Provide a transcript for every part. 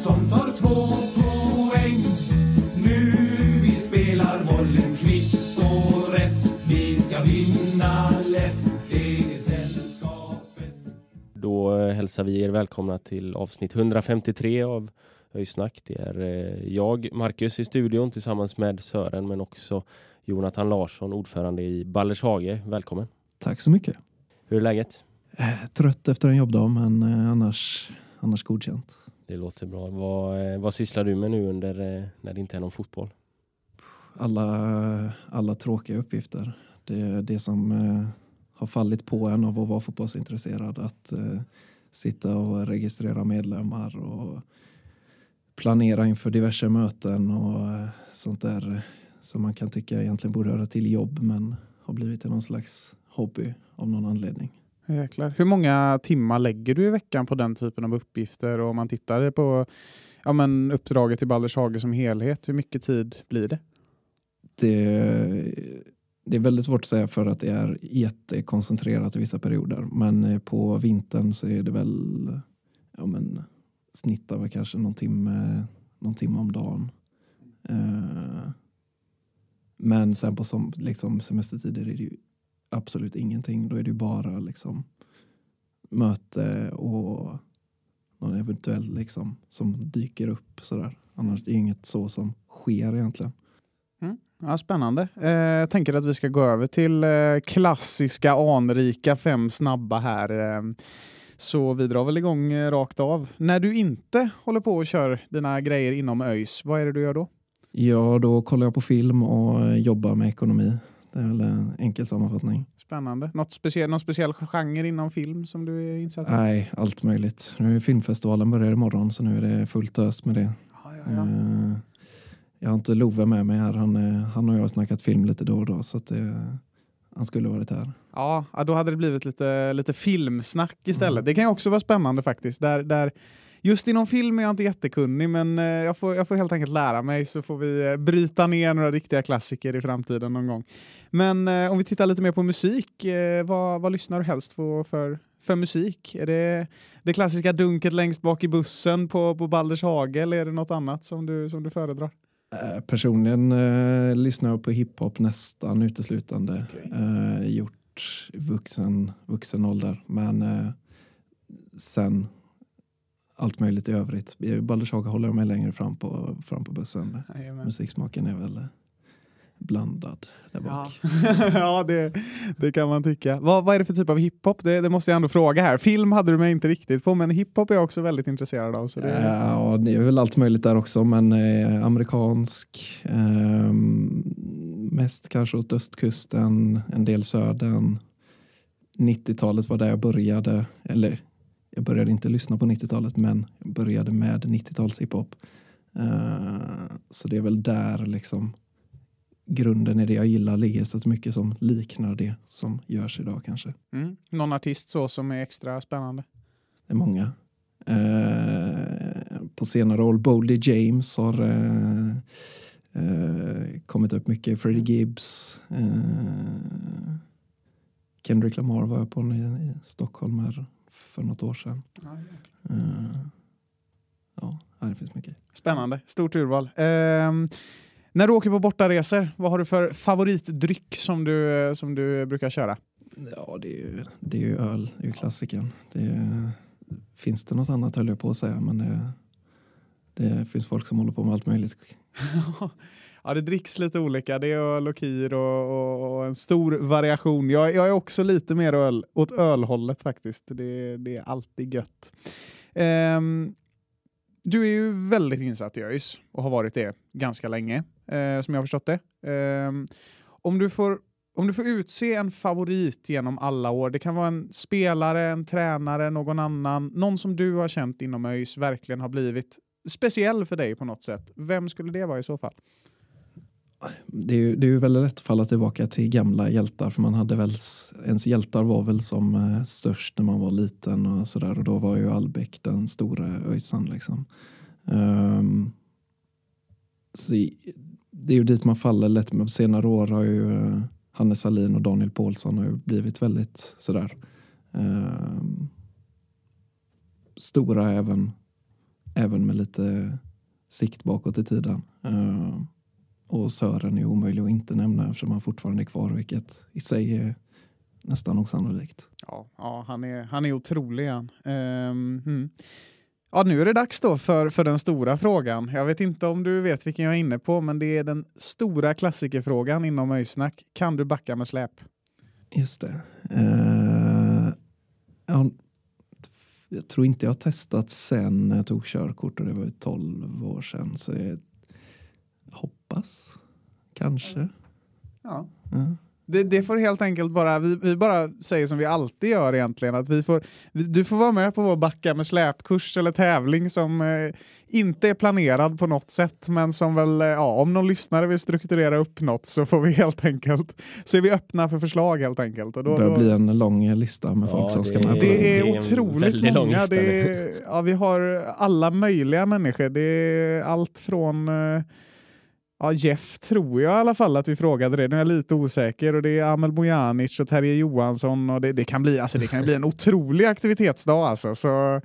Som tar två poäng. Nu vi spelar bollen kvitt och rätt. Vi ska vinna lätt. Det är sällskapet. Då eh, hälsar vi er välkomna till avsnitt 153 av Öjsnack. Det är eh, jag, Marcus, i studion tillsammans med Sören, men också Jonathan Larsson, ordförande i Ballershage. Välkommen! Tack så mycket. Hur är läget? Eh, trött efter en jobbdag, men annars, annars godkänt. Det låter bra. Vad, eh, vad sysslar du med nu under eh, när det inte är någon fotboll? Alla, alla tråkiga uppgifter. Det är det som eh, har fallit på en av att vara fotbollsintresserad. Att eh, sitta och registrera medlemmar och planera inför diverse möten och sånt där som man kan tycka egentligen borde höra till jobb men har blivit till någon slags hobby av någon anledning. Jäklar. Hur många timmar lägger du i veckan på den typen av uppgifter? Och om man tittar på ja, men uppdraget i Baldershage som helhet, hur mycket tid blir det? det, det är väldigt svårt att säga för att det är jättekoncentrerat i vissa perioder. Men eh, på vintern så är det väl ja, men, snittar väl kanske någon timme, någon timme om dagen. Eh, men sen på som, liksom, semestertider är det ju absolut ingenting. Då är det ju bara liksom, möte och någon eventuell liksom, som dyker upp. Sådär. Annars är det inget så som sker egentligen. Ja, spännande. Eh, jag tänker att vi ska gå över till eh, klassiska anrika fem snabba här. Eh, så vi drar väl igång eh, rakt av. När du inte håller på och kör dina grejer inom ÖIS, vad är det du gör då? Ja, då kollar jag på film och eh, jobbar med ekonomi. Det är väl en enkel sammanfattning. Spännande. Något speciell, någon speciell genre inom film som du är insatt i? Nej, allt möjligt. Nu är filmfestivalen börjar imorgon så nu är det fullt ös med det. Ja, ja, ja. Eh, Jag har inte Love med mig här. Han, eh, han och jag har snackat film lite då och då så att det, han skulle varit här. Ja, då hade det blivit lite, lite filmsnack istället. Mm. Det kan ju också vara spännande faktiskt. Där, där, just inom film är jag inte jättekunnig, men eh, jag, får, jag får helt enkelt lära mig så får vi eh, bryta ner några riktiga klassiker i framtiden någon gång. Men eh, om vi tittar lite mer på musik, vad, vad lyssnar du helst på för, för musik? Är det det klassiska dunket längst bak i bussen på, på Baldershage eller är det något annat som du, som du föredrar? Personligen eh, lyssnar jag på hiphop nästan uteslutande. Okej. Eh, gjort vuxen, vuxen ålder. Men eh, sen allt möjligt i övrigt. I Baldershaga håller jag mig längre fram på, fram på bussen. Jajamän. Musiksmaken är väl blandad där Ja, bak. ja det, det kan man tycka. Vad, vad är det för typ av hiphop? Det, det måste jag ändå fråga här. Film hade du mig inte riktigt på, men hiphop är jag också väldigt intresserad av. Så det, Ja, det är väl allt möjligt där också, men eh, amerikansk. Eh, mest kanske åt östkusten, en del södern. 90-talet var där jag började, eller jag började inte lyssna på 90-talet, men jag började med 90-tals hiphop. Eh, så det är väl där liksom grunden i det jag gillar ligger så att mycket som liknar det som görs idag kanske. mm. Någon artist så som är extra spännande? Det är många. Eh, på senare år, Boldy James har eh, eh, kommit upp mycket. Freddie Gibbs. Eh, Kendrick Lamar var jag på i, i Stockholm här för något år sedan. Eh, ja, ja, det finns mycket. Spännande, stort urval. Ehm, när du åker på bortaresor, vad har du för favoritdryck som du, som du brukar köra? Ja, det är ju, det är ju öl, det är ju klassikern. Det är, finns det något annat höll jag på att säga, men det, det finns folk som håller på med allt möjligt. ja, det dricks lite olika. Det är öl och kir och, och, och en stor variation. Jag, jag är också lite mer öl, åt ölhållet faktiskt. Det, det är alltid gött. Um, du är ju väldigt insatt i ÖIS och har varit det ganska länge, eh, som jag har förstått det. Eh, om, du får, om du får utse en favorit genom alla år, det kan vara en spelare, en tränare, någon annan, någon som du har känt inom ÖIS verkligen har blivit speciell för dig på något sätt. Vem skulle det vara i så fall? Det är, ju, det är ju väldigt lätt att falla tillbaka till gamla hjältar för man hade väl, ens hjältar var väl som eh, störst när man var liten och sådär och då var ju Albeck den stora öjsan liksom. Um, så det är ju dit man faller lätt men på senare år har ju eh, uh, Hannes Salin och Daniel Paulsson har ju blivit väldigt sådär um, stora även, även med lite sikt bakåt i tiden. Uh, och Sören är omöjlig att inte nämna eftersom han fortfarande är kvar, vilket i sig är nästan osannolikt. Ja, ja han, är, han är otrolig. Han. Um, hmm. Ja, nu är det dags då för, för den stora frågan. Jag vet inte om du vet vilken jag är inne på, men det är den stora klassikerfrågan inom Öjsnack. Kan du backa med släp? Just det. Uh, ja, jag tror inte jag har testat sen jag tog körkort och det var 12 år sedan. Så jag Hoppas. Kanske. Ja. ja. Det, det, får helt enkelt bara, vi, vi, bara säger som vi alltid gör egentligen, att vi får, vi, du får vara med på vår backa med släpkurs eller tävling som eh, inte är planerad på något sätt, men som väl, eh, ja, om någon lyssnare vill strukturera upp något så får vi helt enkelt, så är vi öppna för förslag helt enkelt. Och då, det börjar bli en lång lista med ja, folk som ska med. Det, det är otroligt många. Det är, ja, vi har alla möjliga människor. Det är allt från eh, Ja, Jeff tror jag i alla fall att vi frågade det. Nu är jag lite osäker. Och det är Amel Bojanic och Terje Johansson. Och det, det, kan bli, alltså, det kan bli en otrolig aktivitetsdag. Alltså. Så,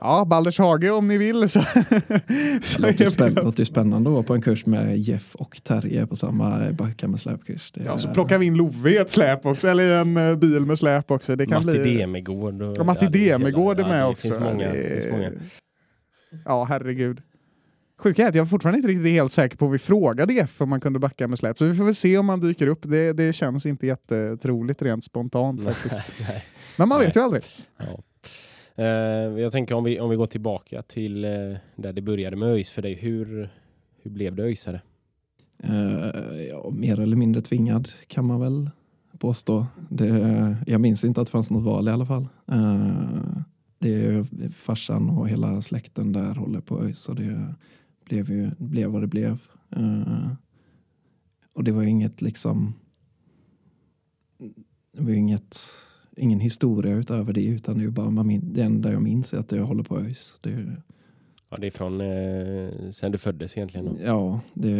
ja, Baldershage om ni vill. Så, så det låter, spänn låter spännande att vara på en kurs med Jeff och Terje på samma backa med släpkurs. Det ja, så plockar vi in Love i ett släp också, eller i en uh, bil med släp också. Det kan Matti bli... Demegård. Och, ja, Matti ja, Demegård är med ja, också. Finns många, det... finns många. Ja, herregud. Sjuka är att jag är fortfarande inte riktigt helt säker på om vi frågade F om man kunde backa med släp. Så vi får väl se om han dyker upp. Det, det känns inte jättetroligt rent spontant faktiskt. Nej, Men man vet ju aldrig. Ja. Uh, jag tänker om vi, om vi går tillbaka till uh, där det började med ÖIS för dig. Hur, hur blev du ÖISare? Uh, ja, mer eller mindre tvingad kan man väl påstå. Det, jag minns inte att det fanns något val i alla fall. Uh, det är farsan och hela släkten där håller på ÖIS och det blev ju blev vad det blev. Uh, och det var inget liksom. Det var inget, ingen historia utöver det utan det är bara man, det enda jag minns är att jag håller på ÖIS. Det, ja, det är från eh, sen du föddes egentligen? Då. Ja, det,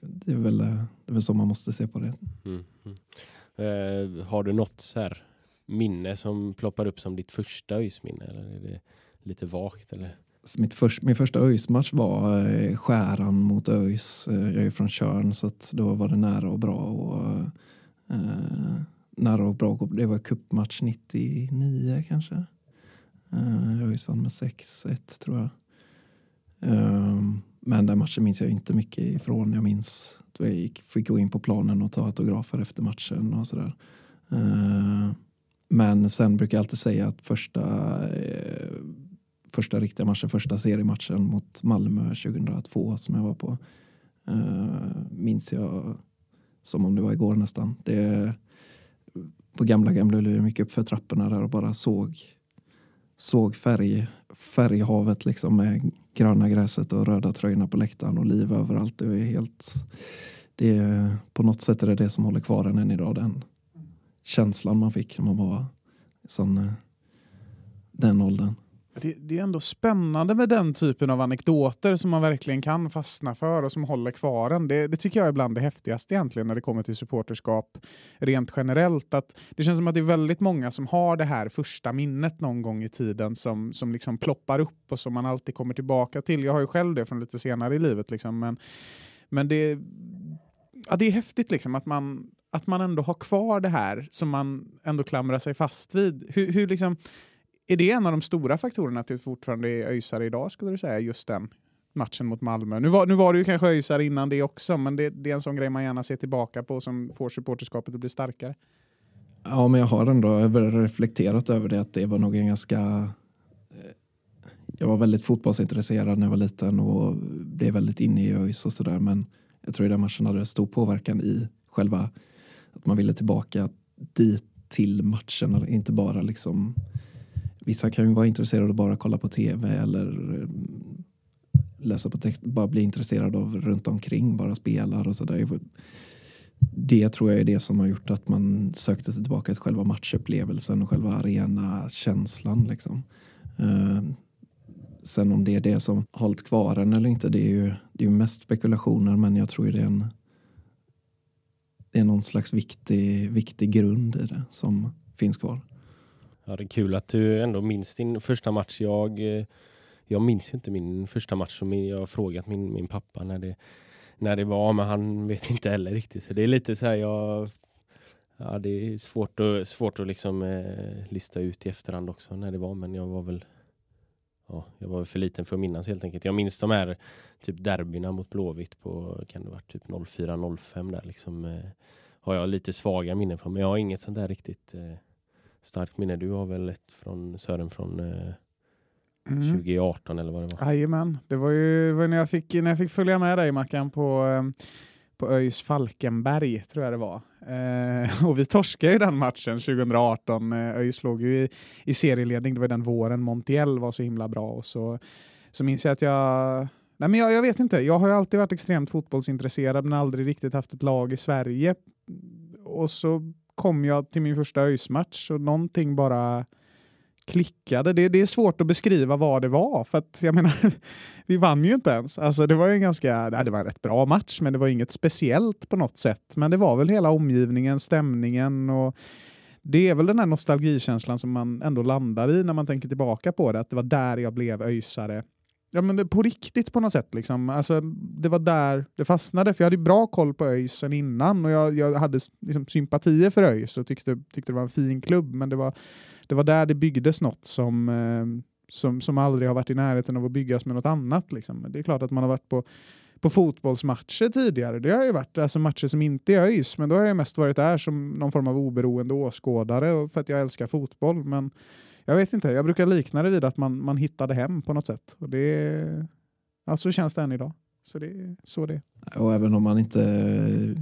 det, är väl, det är väl så man måste se på det. Mm, mm. Uh, har du något så här minne som ploppar upp som ditt första ÖIS-minne? Eller är det lite vagt? Eller? Mitt först, min första ÖIS-match var eh, Skäran mot ÖIS. Eh, jag är från Körn så att då var det nära och bra. Och, eh, nära och bra. Det var cupmatch 99 kanske. Eh, ÖIS vann med 6-1 tror jag. Eh, men den matchen minns jag inte mycket ifrån. Jag minns att jag gick, fick gå in på planen och ta autografer efter matchen och sådär. Eh, men sen brukar jag alltid säga att första eh, första riktiga matchen, första seriematchen mot Malmö 2002 som jag var på. Uh, minns jag som om det var igår nästan. Det, på gamla Gamla Ullevi mycket upp för trapporna där och bara såg såg färg, färghavet liksom med gröna gräset och röda tröjorna på läktaren och liv överallt. Det är helt, det är, på något sätt är det det som håller kvar en än idag. Den känslan man fick när man var sån, eh, den åldern. Det, det, är ändå spännande med den typen av anekdoter som man verkligen kan fastna för och som håller kvar en. Det, det tycker jag är bland det häftigaste egentligen när det kommer till supporterskap rent generellt. Att det känns som att det är väldigt många som har det här första minnet någon gång i tiden som, som liksom ploppar upp och som man alltid kommer tillbaka till. Jag har ju själv det från lite senare i livet. Liksom, men, men det, ja, det är häftigt liksom att man, att man ändå har kvar det här som man ändå klamrar sig fast vid. Hur, hur liksom, är det en av de stora faktorerna till att du fortfarande är öjsare idag, skulle du säga, just den matchen mot Malmö? Nu var, nu var du ju kanske öjsare innan det också, men det, det, är en sån grej man gärna ser tillbaka på som får supporterskapet att bli starkare. Ja, men jag har ändå reflekterat över det, att det var nog en ganska... Eh, jag var väldigt fotbollsintresserad när jag var liten och blev väldigt inne i ÖIS och sådär. Men jag tror att den matchen hade stor påverkan i själva att man ville tillbaka dit till matchen. Inte bara liksom Vissa kan ju vara intresserade av att bara kolla på tv eller eh, läsa på text, bara bli intresserad av runt omkring, bara spelar och sådär. Det tror jag är det som har gjort att man sökte sig tillbaka till själva matchupplevelsen och själva arenakänslan. Liksom. Eh, sen om det är det som hållit kvar en eller inte, det är ju det är mest spekulationer men jag tror det är en det är någon slags viktig, viktig grund i det som finns kvar. Ja, det är kul att du ändå minns din första match. Jag, eh, jag minns inte min första match som jag har frågat min, min pappa när det, när det var, men han vet inte heller riktigt. Så det är lite så här, jag, ja, det är svårt att, svårt att liksom eh, lista ut i efterhand också när det var, men jag var väl ja, jag var för liten för att minnas helt enkelt. Jag minns de här typ derbyna mot Blåvitt på, kan det vara typ 04-05 där liksom. Eh, har jag lite svaga minnen från, men jag har inget sånt där riktigt eh, starkt minne. Du har väl ett från Sören från eh, mm. 2018 eller vad det var? Jajamän, det var ju det var när, jag fick, när jag fick följa med dig Mackan på, eh, på ÖIS Falkenberg tror jag det var. Eh, och vi torskade ju den matchen 2018. Eh, ÖIS låg ju i, i serieledning, det var den våren Montiel var så himla bra och så, så minns jag att jag Nej, men jag, jag vet inte, jag har ju alltid varit extremt fotbollsintresserad men aldrig riktigt haft ett lag i Sverige. Och så kom jag till min första ÖIS-match och någonting bara klickade. Det, det, är svårt att beskriva vad det var, för att jag menar, vi vann ju inte ens. Alltså, det var en ganska, det var en rätt bra match, men det var inget speciellt på något sätt. Men det var väl hela omgivningen, stämningen och det är väl den här nostalgikänslan som man ändå landar i när man tänker tillbaka på det, att det var där jag blev öjsare ja, men det, på riktigt på något sätt. Liksom. Alltså, det var där det fastnade, för jag hade bra koll på ÖIS sen innan och jag, jag hade liksom, sympatier för ÖIS och tyckte, tyckte det var en fin klubb, men det var, det var där det byggdes något som, eh, som, som aldrig har varit i närheten av att byggas med något annat. Liksom. Det är klart att man har varit på, på fotbollsmatcher tidigare. Det har ju varit alltså matcher som inte är ÖIS, men då har jag mest varit där som någon form av oberoende åskådare för att jag älskar fotboll. Men jag vet inte, jag brukar likna det vid att man, man hittade hem på något sätt. Och det, ja, så känns det än idag. Så det är så det Och även om man inte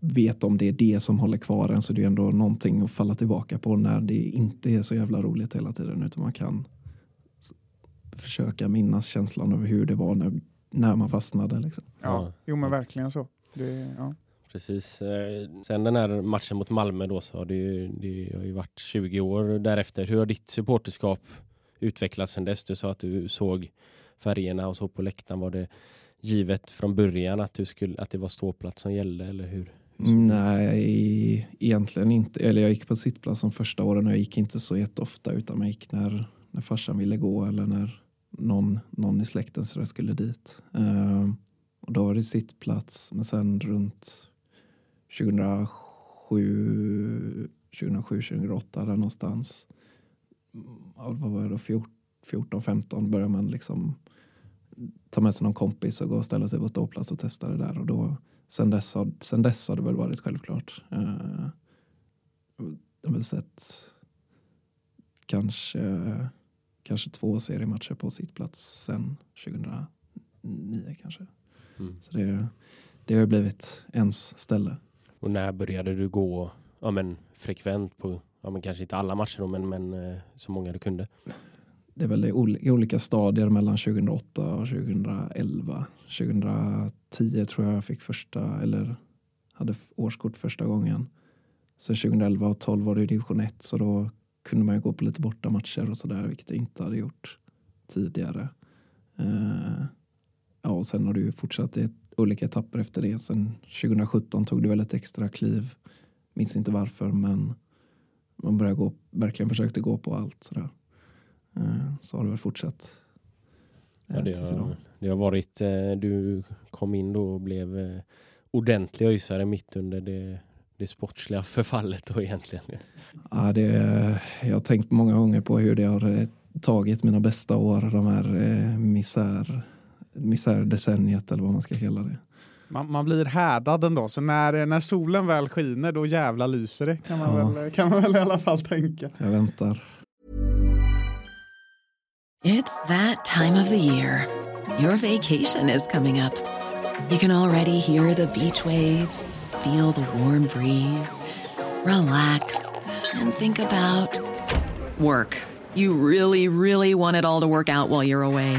vet om det är det som håller kvar en så är det ändå någonting att falla tillbaka på när det inte är så jävla roligt hela tiden utan man kan försöka minnas känslan av hur det var när, när man fastnade. Liksom. Ja, jo men verkligen så. Det, ja precis. Eh, sen den här matchen mot Malmö då så har det ju, det har ju varit 20 år därefter. Hur har ditt supporterskap utvecklats sen dess? Du sa att du såg färgerna och så på läktaren. Var det givet från början att, du skulle, att det var ståplats som gällde eller hur? Nej, egentligen inte. Eller jag gick på sittplats de första åren och jag gick inte så jätteofta utan jag gick när, när farsan ville gå eller när någon, någon i släkten så skulle dit. Uh, och då var det sittplats, men sen runt 2007, 2007 2008 där någonstans. vad var det då? 14, 15 började man liksom ta med sig någon kompis och gå och ställa sig på ståplats och testa det där. Och då, sen, dess har, sen dess har det väl varit självklart. Uh, jag har väl sett kanske, kanske två seriematcher på sittplats sen 2009 kanske. Mm. Så det, det har blivit ens ställe. Och när började du gå ja, men, frekvent på, ja, men kanske inte alla matcher då, men, men eh, så många du kunde? Det är väl i olika stadier mellan 2008 och 2011. 2010 tror jag jag fick första, eller hade årskort första gången. Sen 2011 och 12 var det division 1 så då kunde man ju gå på lite bortamatcher och sådär vilket jag inte hade gjort tidigare. Uh, ja, och sen har du fortsatt i ett olika etapper efter det. Sen 2017 tog det väl ett extra kliv. Minns inte varför, men man började gå, verkligen försökte gå på allt sådär. Eh, så har det väl fortsatt. Ja, det, har, det har varit, eh, du kom in då och blev eh, ordentlig öjsare mitt under det, det sportsliga förfallet då egentligen. Ja, det, jag har tänkt många gånger på hur det har tagit mina bästa år, de här misär misärdecenniet eller vad man ska kalla det. Man, man, blir härdad ändå, så när, när solen väl skiner då jävla lyser det kan man, ja. väl, kan man väl i alla fall tänka. Jag väntar. It's that time of the year. Your vacation is coming up. You can already hear the beach waves, feel the warm breeze, relax, and think about work. You really, really want it all to work out while you're away.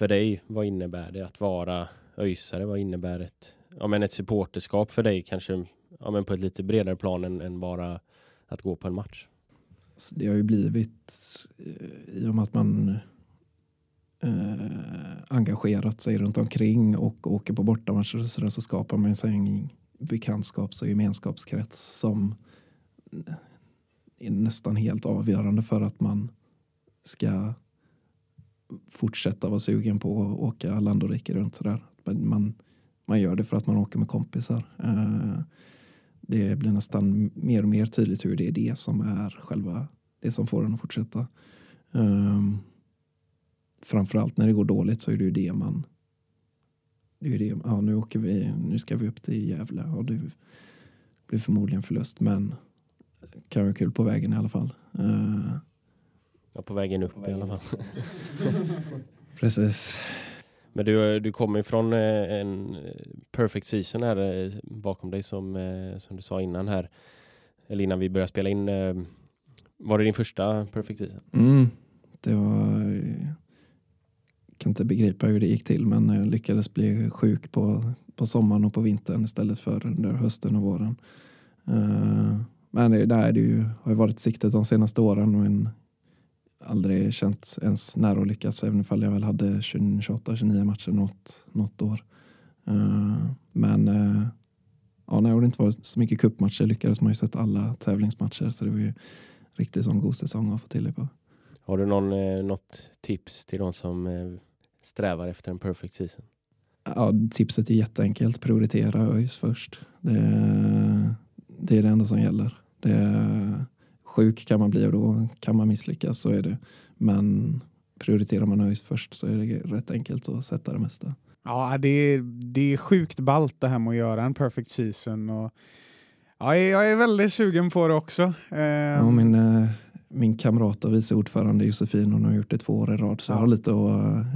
För dig, vad innebär det att vara öjsare? Vad innebär ett, ja, men ett supporterskap för dig kanske ja, men på ett lite bredare plan än, än bara att gå på en match? Så det har ju blivit, eh, i och med att man eh, engagerat sig runt omkring och åker på bortamatcher och så, där, så skapar man sig en bekantskaps och gemenskapskrets som eh, är nästan helt avgörande för att man ska fortsätta vara sugen på att åka land och rike runt. Sådär. Man, man gör det för att man åker med kompisar. Eh, det blir nästan mer och mer tydligt hur det är det som är själva det som får en att fortsätta. Ehm, framförallt när det går dåligt så är det ju det man det är det, ja nu åker vi, nu ska vi upp till Gävle och det blir förmodligen förlust men kan vara kul på vägen i alla fall. Uh, Ja, på vägen upp i alla fall. precis. Men du, du kommer ifrån eh, en perfect season här eh, bakom dig som, eh, som du sa innan här. Eller innan vi började spela in. eh, Var det din första perfect season? Mm, det var kan inte begripa hur det gick till men jag lyckades bli sjuk på, på sommaren och på vintern istället för under hösten och våren. Men det, där är det ju, har ju varit siktet de senaste åren men aldrig känt ens nära att lyckas även ifall jag väl hade 28-29 matcher något, något år. Uh, men uh, ja, när det inte var så mycket cupmatcher lyckades man ju sett alla tävlingsmatcher så det var ju riktigt sån god säsong att få till det på. Har du någon, eh, något tips till de som eh, strävar efter en perfect season? Ja, tipset är jätteenkelt. Prioritera ÖIS först. Det, det är det enda som gäller. Det, sjuk kan man bli och då kan man misslyckas, så är det. Men prioriterar man ÖIS först så är det rätt enkelt att sätta det mesta. Ja, det är, det är sjukt ballt det här med att göra en perfect season. Och, ja, jag är väldigt sugen på det också. Ja, min, eh, min kamrat och vice ordförande Josefin, hon har gjort det två år i rad, så jag, har lite att,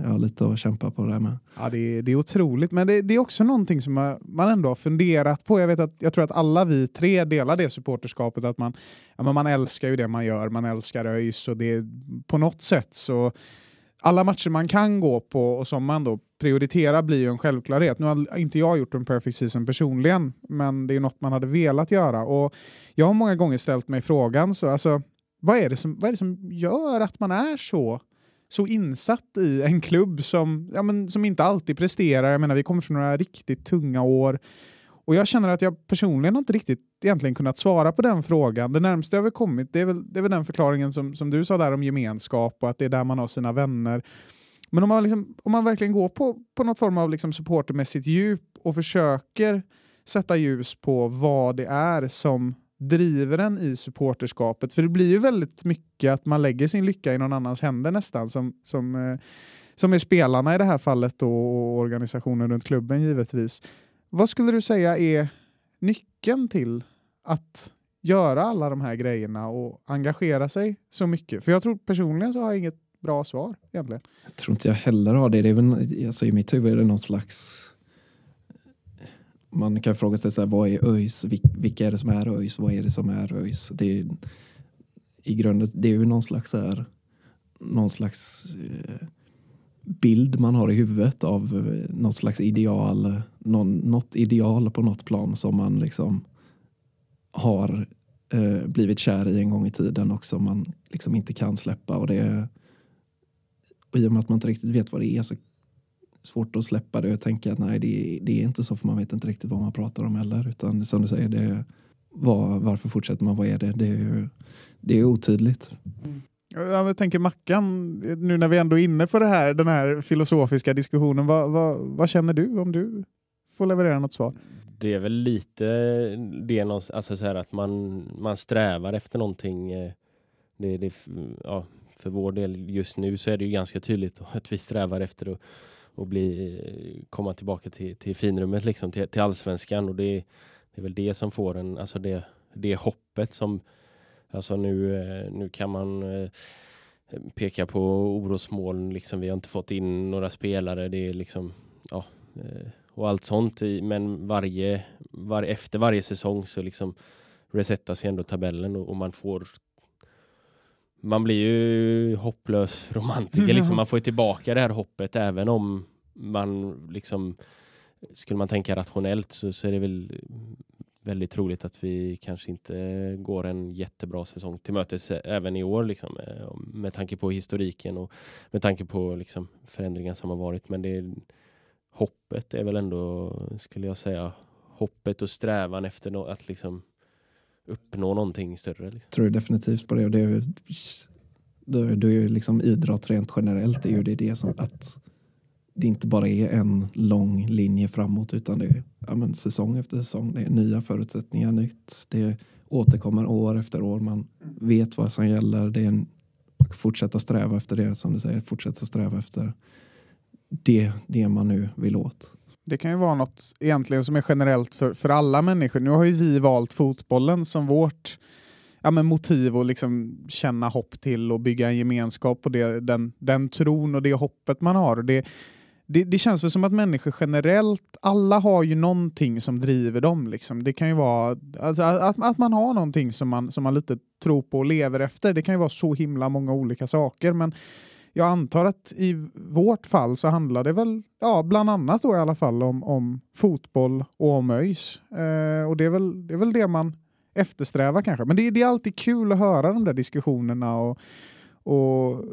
jag har lite att kämpa på det med. Ja, det är, det är otroligt, men det, det är också någonting som man- ändå har funderat på. Jag, vet att, jag tror att alla vi tre delar det supporterskapet, att man, ja, man älskar ju det man gör, man älskar ÖIS och det på något sätt så alla matcher man kan gå på och som man då prioriterar blir ju en självklarhet. Nu har inte jag gjort en perfect season personligen, men det är något man hade velat göra. Och jag har många gånger ställt mig frågan, så alltså, vad, är det som, vad är det som gör att man är så så insatt i en klubb som, ja, men, som inte alltid presterar. Jag menar, vi kommer från några riktigt tunga år. Och jag känner att jag personligen inte riktigt egentligen kunnat svara på den frågan. Det närmaste jag har kommit det är, väl, det är väl den förklaringen som, som du sa där om gemenskap och att det är där man har sina vänner. Men om man, liksom, om man verkligen går på, på något form av liksom supportermässigt djup och försöker sätta ljus på vad det är som driver en i supporterskapet. För det blir ju väldigt mycket att man lägger sin lycka i någon annans händer nästan som, som, eh, som är spelarna i det här fallet då, och organisationen runt klubben givetvis. Vad skulle du säga är nyckeln till att göra alla de här grejerna och engagera sig så mycket? För jag tror personligen så har jag inget bra svar egentligen. Jag tror inte jag heller har det. det är väl, alltså I mitt huvud är det någon slags... Man kan fråga sig så här, vad är ÖIS? Vilka är det som är ÖIS? Vad är det som är ÖIS? Det är, I grunden, det är ju någon slags, så här, någon slags eh, bild man har i huvudet av eh, något slags ideal, någon, något ideal på något plan som man liksom har eh, blivit kär i en gång i tiden och som man liksom inte kan släppa. Och, det, och I och med att man inte riktigt vet vad det är så svårt att släppa det och tänka att nej, det, det är inte så för man vet inte riktigt vad man pratar om heller. Utan som du säger, det, var, varför fortsätter man? Vad är det? Det är, ju- det är otydligt. Jag tänker Mackan, nu när vi ändå är inne på det här, den här filosofiska diskussionen, vad, vad, vad känner du om du får leverera något svar? Det är väl lite det, alltså så här att man, man strävar efter någonting. eh, Det, det, ja, för vår del just nu så är det ju ganska tydligt att vi strävar efter att, och bli, komma tillbaka till, till finrummet, liksom, till, till allsvenskan. Och det, det är väl det som får en, alltså det, det hoppet som, alltså nu, eh, nu kan man eh, peka på orosmoln, liksom, vi har inte fått in några spelare, det är liksom, ja, eh, och allt sånt. Men varje, var, efter varje säsong så liksom resettas ju ändå tabellen och, och man får man blir ju hopplös romantiker. Liksom. Man får ju tillbaka det här hoppet även om man liksom skulle man tänka rationellt så, så är det väl väldigt troligt att vi kanske inte går en jättebra säsong till mötes eh, även i år liksom, eh, med tanke på historiken och med tanke på liksom, förändringar som har varit. Men det hoppet är väl ändå, skulle jag säga, hoppet och strävan efter nå- att liksom uppnå någonting större. Liksom. tror definitivt på det. Och det är, ju- du, du är ju liksom idrott rent generellt. är ju det, det som att det inte bara är en lång linje framåt utan det är ja, men säsong efter säsong. Det är nya förutsättningar, nytt. Det återkommer år efter år. Man vet vad som gäller. Det är en, fortsätta sträva efter det som du säger. Fortsätta sträva efter det, det man nu vill åt. Det kan ju vara något egentligen som är generellt för, för alla människor. Nu har ju vi valt fotbollen som vårt ja, men motiv att liksom känna hopp till och bygga en gemenskap på det, den, den tron och det hoppet man har. Och det, det, det känns väl som att människor generellt, alla har ju någonting som driver dem. Liksom. Det kan ju vara att, att, att man har någonting som man, som man lite tror på och lever efter. Det kan ju vara så himla många olika saker. Men jag antar att i vårt fall så handlar det väl ja, bland annat då i alla fall om, om fotboll och om ÖIS. Eh, och det är, väl, det är väl det man eftersträvar kanske. Men det, är- det är alltid kul att höra de där diskussionerna och, och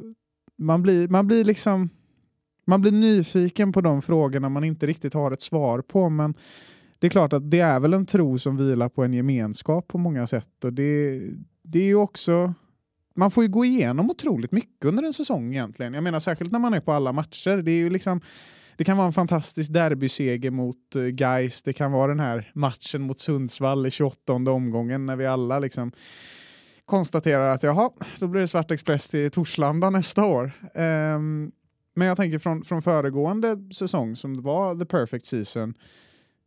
man, blir, man blir liksom man blir nyfiken på de frågorna man inte riktigt har ett svar på. Men det är klart att det är väl en tro som vilar på en gemenskap på många sätt. Och det, det är ju också man får ju gå igenom otroligt mycket under en säsong egentligen. Jag menar särskilt när man är på alla matcher. Det är ju liksom det kan vara en fantastisk derbyseger mot eh, Geis. Det kan vara den här matchen mot Sundsvall i 28 omgången när vi alla liksom konstaterar att jaha, då blir det Svart Express till Torslanda nästa år. Um, men jag tänker från, från föregående säsong som var the perfect season.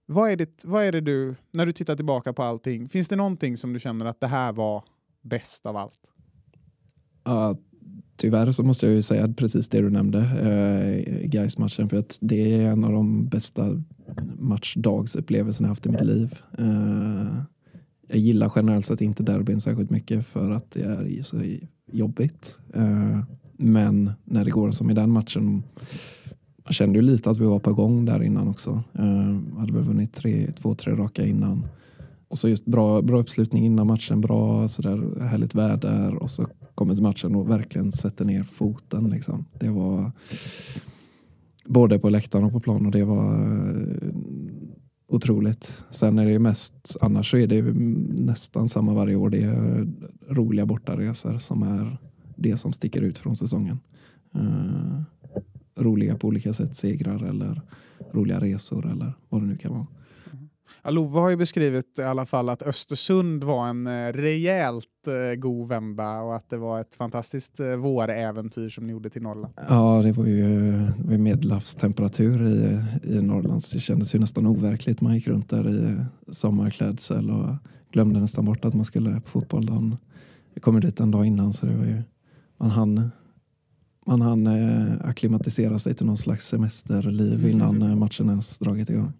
Vad är, det, vad är det du, när du tittar tillbaka på allting, finns det någonting som du känner att det här var bäst av allt? Ja, tyvärr så måste jag ju säga precis det du nämnde, eh, Gais-matchen, för att det är en av de bästa matchdagsupplevelserna jag haft i mitt liv. Eh, jag gillar generellt sett inte derbyn särskilt mycket för att det är så jobbigt. Eh, men när det går som i den matchen, man kände ju lite att vi var på gång där innan också. Eh, hade väl vunnit tre, två, tre raka innan. Och så just bra, bra uppslutning innan matchen, bra sådär härligt väder och så kommer till matchen och verkligen sätter ner foten. Liksom. Det var både på läktaren och på plan och det var eh, otroligt. Sen är det ju mest, annars så är det ju nästan samma varje år. Det är roliga bortaresor som är det som sticker ut från säsongen. Eh, roliga på olika sätt, segrar eller roliga resor eller vad det nu kan vara. Love har ju beskrivit i alla fall att Östersund var en eh, rejält eh, god vända och att det var ett fantastiskt eh, våräventyr som ni gjorde till Norrland. Ja, det var ju, det var ju medelhavstemperatur i, i Norrland så det kändes ju nästan overkligt. Man gick runt där i sommarklädsel och glömde nästan bort att man skulle på fotboll. dagen- Vi kom dit en dag innan så det var ju, man hann, man hann eh, akklimatisera sig till någon slags semesterliv innan eh, matchen ens dragit igång.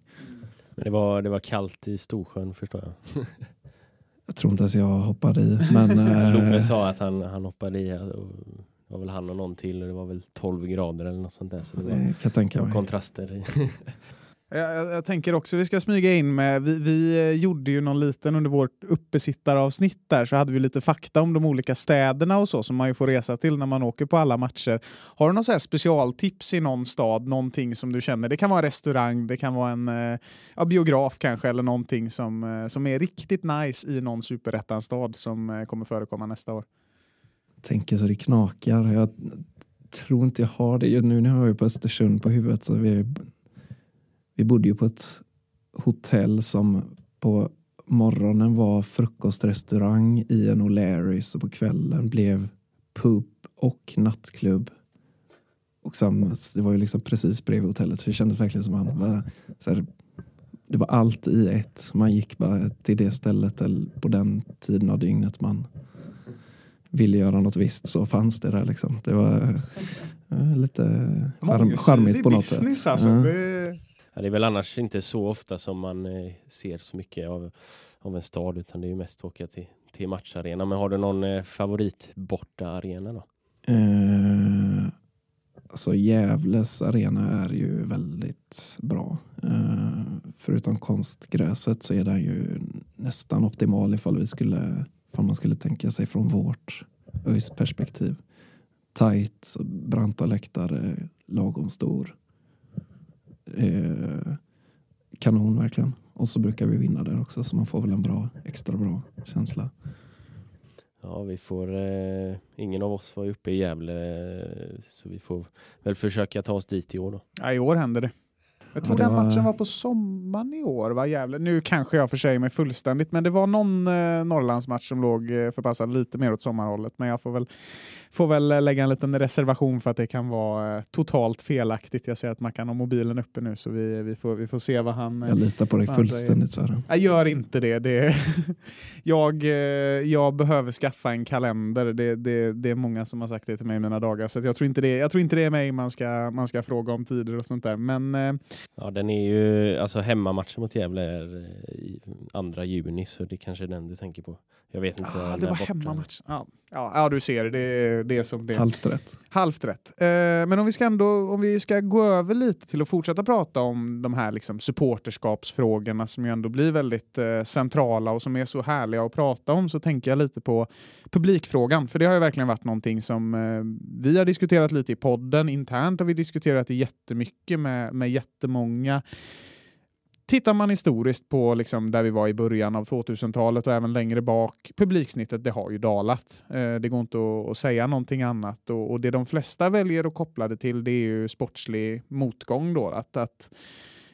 Men det var, det var kallt i Storsjön förstår jag. Jag tror inte ens jag hoppade i. Men, eh, sa att han, han hoppade i. Och det var väl han och någon till och det var väl 12 grader eller något sånt där. Så det var, det kan jag tänka mig. kontraster. Eh, jag, jag, tänker också vi ska smyga in med, vi, vi eh, gjorde ju någon liten under vårt uppesittaravsnitt där så hade vi lite fakta om de olika städerna och så som man ju får resa till när man åker på alla matcher. Har du någon så här specialtips i någon stad, någonting som du känner? Det kan vara en restaurang, det kan vara en eh, ja, biograf kanske eller någonting som, som är riktigt nice i någon superettan-stad som kommer förekomma nästa år. Tänker så det knakar. Jag tror inte jag har det. Nu när jag är på Östersund på huvudet så vi, vi bodde ju på ett hotell som på morgonen var frukostrestaurang i en O'Larrys och på kvällen blev pub och nattklubb. Och samma, det var ju liksom precis bredvid hotellet så det kändes verkligen som man var, här, det var allt i ett. Man gick bara till det stället eller på den tiden av dygnet man ville göra något visst så fanns det där liksom. Det var eh, lite charm, charmigt på något sätt. business alltså. Ja. Det, Ja, det är väl annars inte så ofta som man eh, ser så mycket av, av en stad utan det är ju mest att åka till, till matcharena. Men har du någon eh, favorit borta arena då? Eh, alltså Gävles arena är ju väldigt bra. Eh, förutom konstgräset så är den ju nästan optimal ifall vi skulle, ifall man skulle tänka sig från vårt ÖIS perspektiv. Tajt, branta läktare, lagom stor. Eh, kanon verkligen. Och så brukar vi vinna där också så man får väl en bra, extra bra känsla. Ja, vi får... Eh, ingen av oss var uppe i Gävle eh, så vi får väl försöka ta oss dit i år då. ja, I år händer det. Jag Ja, tror det den var- matchen var på sommaren i år. Va? Jävlar. Nu kanske jag försäger mig fullständigt, men det var någon eh, Norrlandsmatch som låg eh, förpassad lite mer åt sommarhållet. Men jag får väl, får väl eh, lägga en liten reservation för att det kan vara eh, totalt felaktigt. Jag ser att man kan ha mobilen uppe nu, så vi, vi, får, vi får se vad han... eh, Jag litar på dig fullständigt Sören. Jag gör inte det. det jag, eh, jag behöver skaffa en kalender. Det, det, det är många som har sagt det till mig i mina dagar. Så jag, tror inte det, jag tror inte det är mig man ska, man ska fråga om tider och sånt där. Men eh, Ja, den är ju... Alltså hemmamatchen mot Gävle är eh, i andra juni så det kanske är den du tänker på. Jag vet inte. ah, det var hemmamatch. Ja, ja, ja, du ser. Det är det är som det är. Halvt rätt. Halvt rätt. Eh, men om vi, ska ändå, om vi ska gå över lite till att fortsätta prata om de här liksom supporterskapsfrågorna som ju ändå blir väldigt eh, centrala och som är så härliga att prata om så tänker jag lite på publikfrågan. För det har ju verkligen varit någonting som eh, vi har diskuterat lite i podden. Internt har vi diskuterat det jättemycket med, med jättemånga Tittar man historiskt på liksom där vi var i början av 2000-talet och även längre bak, publiksnittet det har ju dalat. Eh, det går inte att, säga någonting annat och, och det de flesta väljer att koppla det till det är ju sportslig motgång. Då, att, att,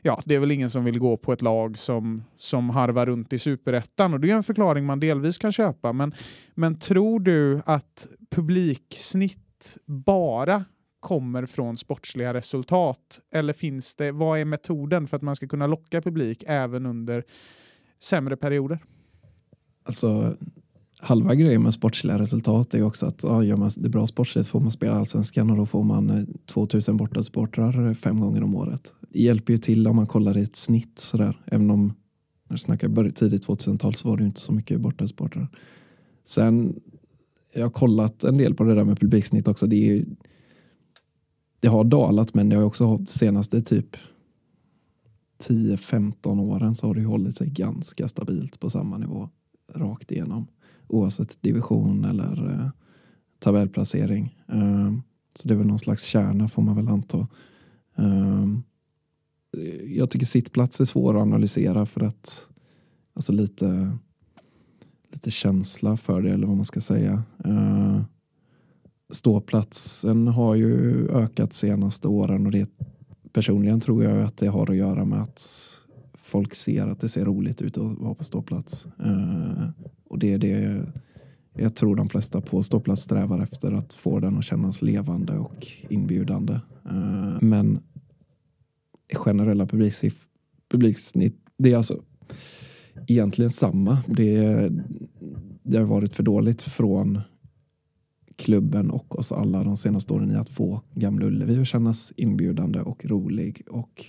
ja, det är väl ingen som vill gå på ett lag som, som harvar runt i superettan och det är en förklaring man delvis kan köpa. Men, men tror du att publiksnitt bara kommer från sportsliga resultat? Eller finns det, vad är metoden för att man ska kunna locka publik även under sämre perioder? Alltså, halva grejen med sportsliga resultat är ju också att ja, gör man det bra sportsligt får man spela allsvenskan och då får man eh, 2000 bortasupportrar eh, fem gånger om året. Det hjälper ju till om man kollar i ett snitt sådär. Även om, när jag snackar tidigt 2000-tal så var det ju inte så mycket bortasportrar. Sen, jag har kollat en del på det där med publiksnitt också. Det, är ju, det har dalat men det har också senaste typ 10-15 åren så har det hållit sig ganska stabilt på samma nivå rakt igenom. Oavsett division eller eh, tabellplacering. Eh, så det är väl någon slags kärna får man väl anta. Eh, jag tycker sittplats är svår att analysera för att alltså lite, lite känsla för det eller vad man ska säga. Ehm, Ståplatsen har ju ökat senaste åren och det personligen tror jag att det har att göra med att folk ser att det ser roligt ut att vara på ståplats. Eh, och det är det jag tror de flesta på ståplats strävar efter att få den att kännas levande och inbjudande. Eh, men generella publiksnitt, det är alltså egentligen samma. Det, det har varit för dåligt från klubben och oss alla de senaste åren i att få Gamla Ullevi att kännas inbjudande och rolig och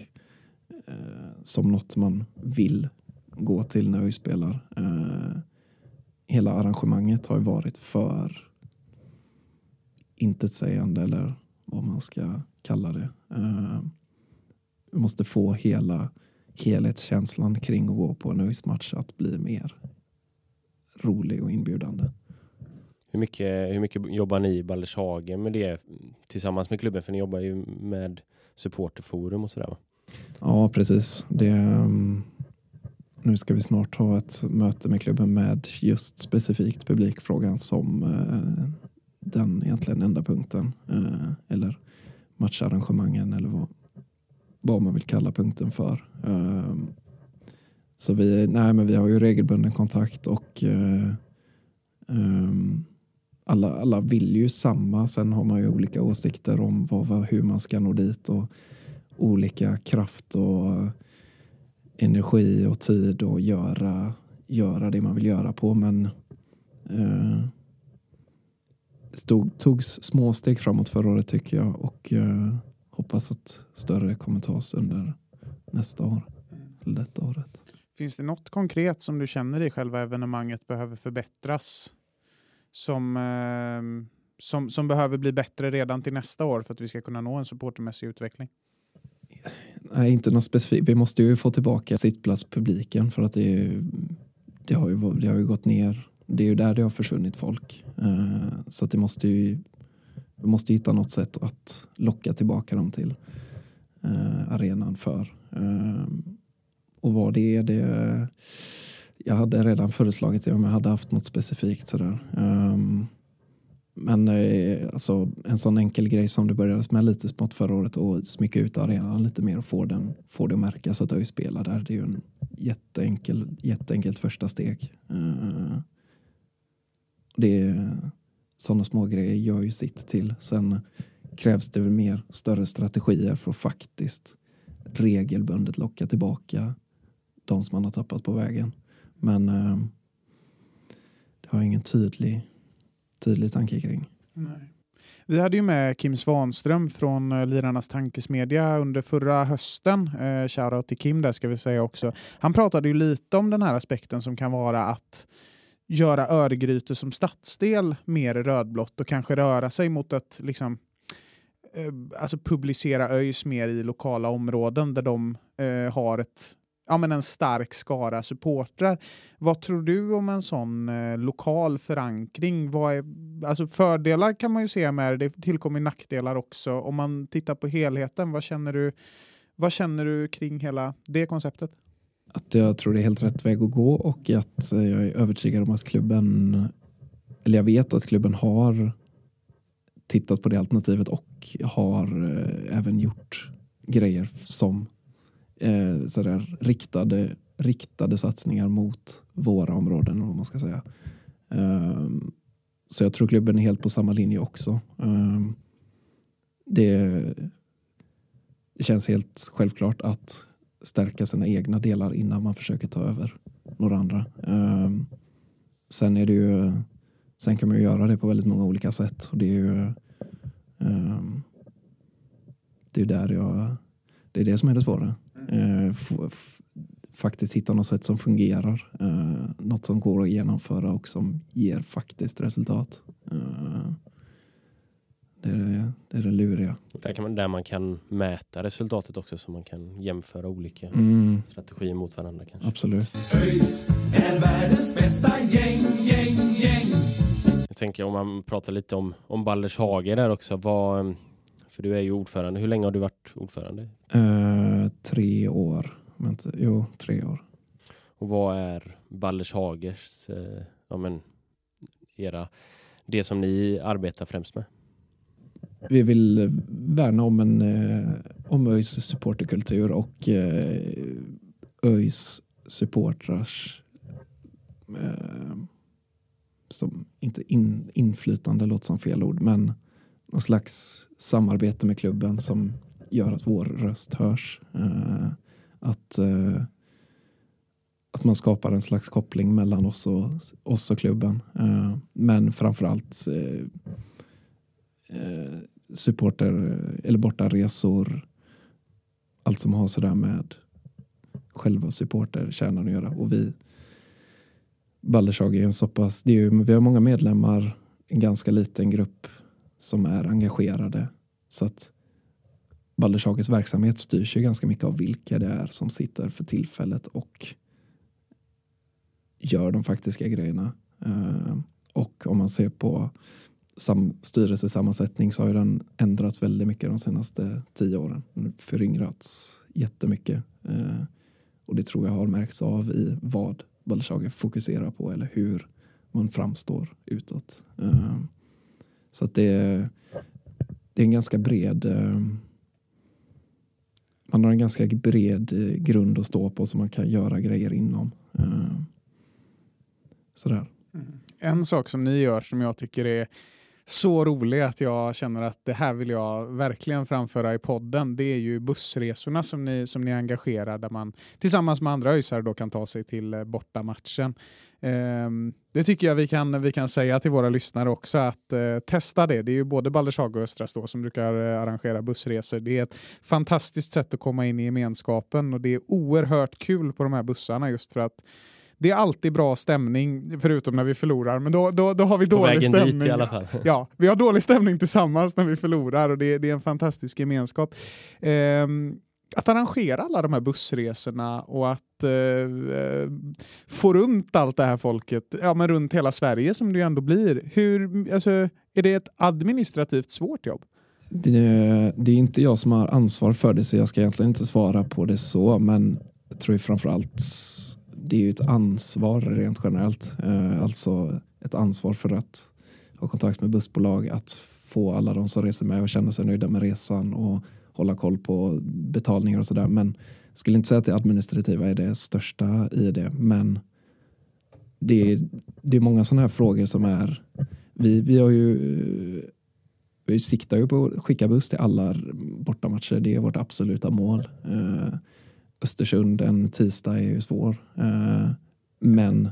eh, som något man vill gå till när vi spelar. Eh, hela arrangemanget har ju varit för intetsägande eller vad man ska kalla det. Eh, vi måste få hela helhetskänslan kring att gå på en ÖIS-match att bli mer rolig och inbjudande. Hur mycket, hur mycket jobbar ni i Baldershagen med det tillsammans med klubben? För ni jobbar ju med supporterforum och sådär va? Ja, precis. Det, um, nu ska vi snart ha ett möte med klubben med just specifikt publikfrågan som uh, den egentligen enda punkten. Uh, eller matcharrangemangen eller vad, vad man vill kalla punkten för. Uh, så vi, nej, men vi har ju regelbunden kontakt och um, alla, alla vill ju samma. Sen har man ju olika åsikter om vad, hur man ska nå dit och olika kraft och energi och tid och göra, göra det man vill göra på. Men eh, stod, togs små steg framåt förra året tycker jag och eh, hoppas att större kommer tas under nästa år. Eller detta året. Finns det något konkret som du känner i själva evenemanget behöver förbättras? Som, eh, som, som behöver bli bättre redan till nästa år för att vi ska kunna nå en supportermässig utveckling? Nej, inte något specifikt. Vi måste ju få tillbaka sittplatspubliken för att det, det, har ju, det har ju gått ner. Det är ju där det har försvunnit folk. Eh, så att det måste ju, vi måste hitta något sätt att locka tillbaka dem till eh, arenan för. Ehm, och vad det är, det jag hade redan föreslagit det om jag hade haft något specifikt sådär. Um, men eh, alltså, en sån enkel grej som det började med lite smått förra året och smycka ut arenan lite mer och få, den, få det att märkas att ÖIS spelar där. Det är ju en jätteenkel, jätteenkelt första steg. Uh, det Sådana små grejer gör ju sitt till. Sen krävs det väl mer större strategier för att faktiskt regelbundet locka tillbaka de som man har tappat på vägen. Men eh, det har ingen tydlig tydlig tanke kring. Nej. Vi hade ju med Kim Svanström från eh, Lirarnas tankesmedja under förra hösten. Eh, shoutout till Kim där ska vi säga också. Han pratade ju lite om den här aspekten som kan vara att göra Örgryte som stadsdel mer rödblått och kanske röra sig mot att liksom, eh, alltså publicera ÖIS mer i lokala områden där de eh, har ett ja, men en stark skara supportrar. Vad tror du om en sån eh, lokal förankring? Vad är, alltså fördelar kan man ju se med det, det tillkommer nackdelar också. Om man tittar på helheten, vad känner du, vad känner du kring hela det konceptet? Att jag tror det är helt rätt väg att gå och att eh, jag är övertygad om att klubben, eller jag vet att klubben har tittat på det alternativet och har eh, även gjort grejer som eh, sådär, riktade, riktade satsningar mot våra områden. om man ska säga. Um, så jag tror klubben är helt på samma linje också. Um, det, det känns helt självklart att stärka sina egna delar innan man försöker ta över några andra. Um, sen är det ju Sen kan man ju göra det på väldigt många olika sätt och det är ju um, det är där jag det är det som är det svåra. Eh, faktiskt hitta något sätt som fungerar. Eh, något som går att genomföra och som ger faktiskt resultat. Eh, det är det, det, är det luriga. Där, kan man, där man kan mäta resultatet också så man kan jämföra olika mm. strategier mot varandra. Kanske. Absolut. ÖIS är världens bästa gäng, gäng, gäng. Jag tänker om man pratar lite om, om Baldershage där också. Vad, för du är ju ordförande. Hur länge har du varit ordförande? Uh, tre år. Men, jo, tre år. Och vad är Baldershagers, uh, ja men, era, det som ni arbetar främst med? Vi vill värna om en uh, om ÖIS supporterkultur och uh, ÖIS supportrars som inte in, inflytande låter som fel ord, men någon slags samarbete med klubben som gör att vår röst hörs. Eh, att, eh, att man skapar en slags koppling mellan oss och, oss och klubben. Eh, men framförallt eh, eh supporter eller bortaresor. Allt som har sådär med själva supporterkärnan att göra. Och vi Baldershag är en så pass, det är ju, vi har många medlemmar, en ganska liten grupp som är engagerade. Så att Baldershages verksamhet styrs ju ganska mycket av vilka det är som sitter för tillfället och gör de faktiska grejerna. Eh, och om man ser på sam styrelsesammansättning så har den ändrats väldigt mycket de senaste tio åren. Föryngrats jättemycket. Eh, och det tror jag har märkts av i vad Balenciaga fokuserar på eller hur man framstår utåt. Mm så att det, det är en ganska bred eh, man har en ganska bred eh, grund att stå på som man kan göra grejer inom. Eh, sådär. Mm. En sak som ni gör som jag tycker är så rolig att jag känner att det här vill jag verkligen framföra i podden. Det är ju bussresorna som ni, som ni engagerar där man tillsammans med andra ÖISare då kan ta sig till eh, bortamatchen. Um, det tycker jag vi kan, vi kan säga till våra lyssnare också att uh, testa det. Det är ju både Baldershaga och Östra Stå som brukar uh, arrangera bussresor. Det är ett fantastiskt sätt att komma in i gemenskapen och det är oerhört kul på de här bussarna just för att det är alltid bra stämning, förutom när vi förlorar, men då, då, då har vi På dålig stämning. dit i alla fall. Ja, vi har dålig stämning tillsammans när vi förlorar och det, det är en fantastisk gemenskap. Ehm, att arrangera alla de här bussresorna och att eh, eh, få runt allt det här folket, ja men runt hela Sverige som det ju ändå blir. Hur, alltså, är det ett administrativt svårt jobb? Det, det är inte jag som har ansvar för det så jag ska egentligen inte svara på det så men jag tror framförallt det är ju ett ansvar rent generellt. Eh, alltså ett ansvar för att ha kontakt med bussbolag, att få alla de som reser med och känna sig nöjda med resan och hålla koll på betalningar och sådär. Men jag skulle inte säga att det administrativa är det största i det. Men det är, det är många sådana här frågor som är vi, vi har ju vi siktar ju på att skicka buss till alla bortamatcher. Det är vårt absoluta mål. Eh, Östersund en tisdag är ju svår. Eh, men